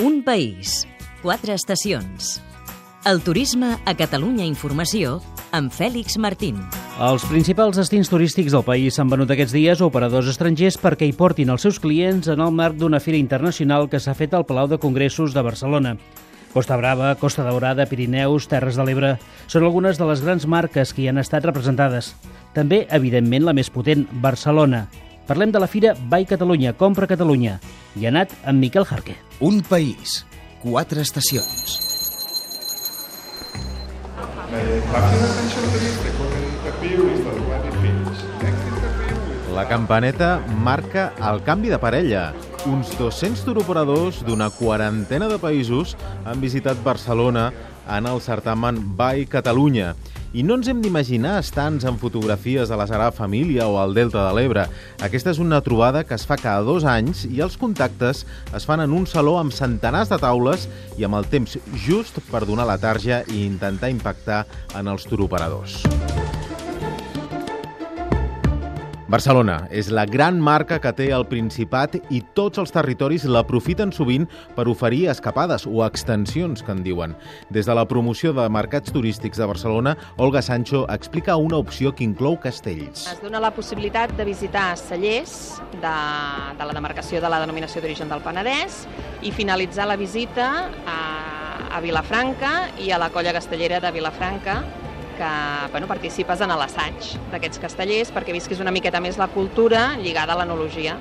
Un país, quatre estacions. El turisme a Catalunya Informació amb Fèlix Martín. Els principals destins turístics del país s'han venut aquests dies a operadors estrangers perquè hi portin els seus clients en el marc d'una fira internacional que s'ha fet al Palau de Congressos de Barcelona. Costa Brava, Costa Daurada, Pirineus, Terres de l'Ebre són algunes de les grans marques que hi han estat representades. També, evidentment, la més potent, Barcelona. Parlem de la fira Vai Catalunya, Compra Catalunya. Hi ha anat amb Miquel Jarque. Un país, quatre estacions. La campaneta marca el canvi de parella. Uns 200 turoperadors d'una quarantena de països han visitat Barcelona en el certamen Vai Catalunya. I no ens hem d'imaginar estants amb fotografies de la Sagrada Família o al Delta de l'Ebre. Aquesta és una trobada que es fa cada dos anys i els contactes es fan en un saló amb centenars de taules i amb el temps just per donar la tarja i intentar impactar en els turoperadors. Barcelona és la gran marca que té el Principat i tots els territoris l'aprofiten sovint per oferir escapades o extensions, que en diuen. Des de la promoció de mercats turístics de Barcelona, Olga Sancho explica una opció que inclou castells. Es dona la possibilitat de visitar cellers de, de la demarcació de la denominació d'origen del Penedès i finalitzar la visita a, a Vilafranca i a la colla castellera de Vilafranca, que bueno, participes en l'assaig d'aquests castellers perquè visquis una miqueta més la cultura lligada a l'enologia.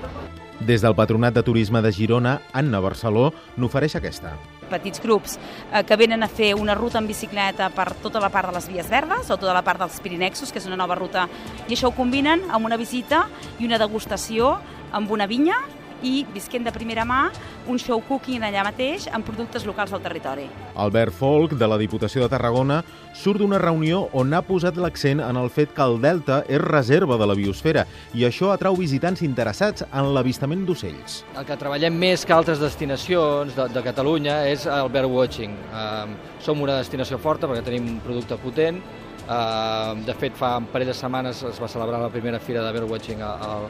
Des del Patronat de Turisme de Girona, Anna Barceló n'ofereix aquesta. Petits grups eh, que venen a fer una ruta en bicicleta per tota la part de les vies verdes o tota la part dels Pirinexos, que és una nova ruta, i això ho combinen amb una visita i una degustació amb una vinya i visquent de primera mà un show cooking allà mateix amb productes locals del territori. Albert Folk, de la Diputació de Tarragona, surt d'una reunió on ha posat l'accent en el fet que el Delta és reserva de la biosfera i això atrau visitants interessats en l'avistament d'ocells. El que treballem més que altres destinacions de, de Catalunya és el birdwatching. Um, som una destinació forta perquè tenim un producte potent, Uh, de fet, fa un parell de setmanes es va celebrar la primera fira de birdwatching al,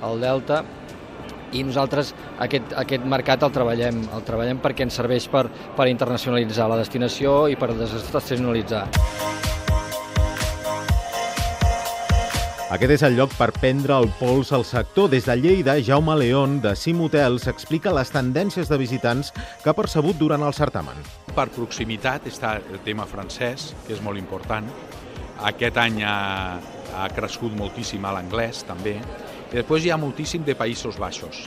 al Delta i nosaltres aquest, aquest mercat el treballem, el treballem perquè ens serveix per, per internacionalitzar la destinació i per desestacionalitzar. Aquest és el lloc per prendre el pols al sector. Des de Lleida, Jaume León, de Sim Hotels, explica les tendències de visitants que ha percebut durant el certamen. Per proximitat està el tema francès, que és molt important. Aquest any ha, ha crescut moltíssim l'anglès, també. I després hi ha moltíssim de Països Baixos.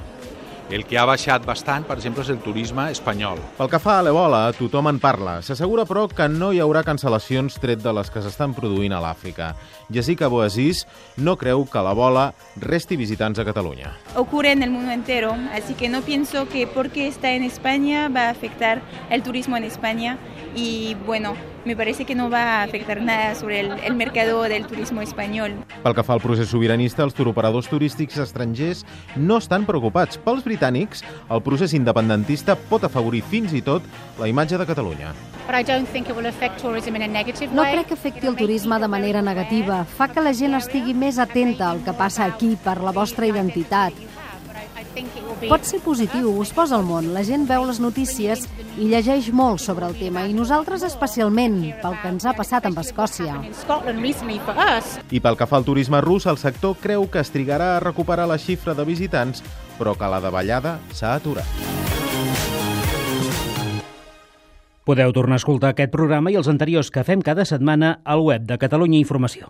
El que ha baixat bastant, per exemple, és el turisme espanyol. Pel que fa a l'Ebola, tothom en parla. S'assegura, però, que no hi haurà cancel·lacions tret de les que s'estan produint a l'Àfrica. Jessica Boasís no creu que l'Ebola resti visitants a Catalunya. Ocurre en el mundo entero, así que no pienso que porque está en España va a afectar el turismo en España y bueno, me parece que no va a afectar nada sobre el, el mercado del turismo español. Pel que fa al procés sobiranista, els turoperadors turístics estrangers no estan preocupats. Pels britànics, el procés independentista pot afavorir fins i tot la imatge de Catalunya. No crec que afecti el turisme de manera negativa. Fa que la gent estigui més atenta al que passa aquí per la vostra identitat. Pot ser positiu, us posa al món. La gent veu les notícies i llegeix molt sobre el tema, i nosaltres especialment, pel que ens ha passat amb Escòcia. I pel que fa al turisme rus, el sector creu que es trigarà a recuperar la xifra de visitants, però que la davallada s'ha aturat. Podeu tornar a escoltar aquest programa i els anteriors que fem cada setmana al web de Catalunya Informació.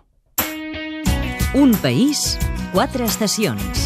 Un país, quatre estacions.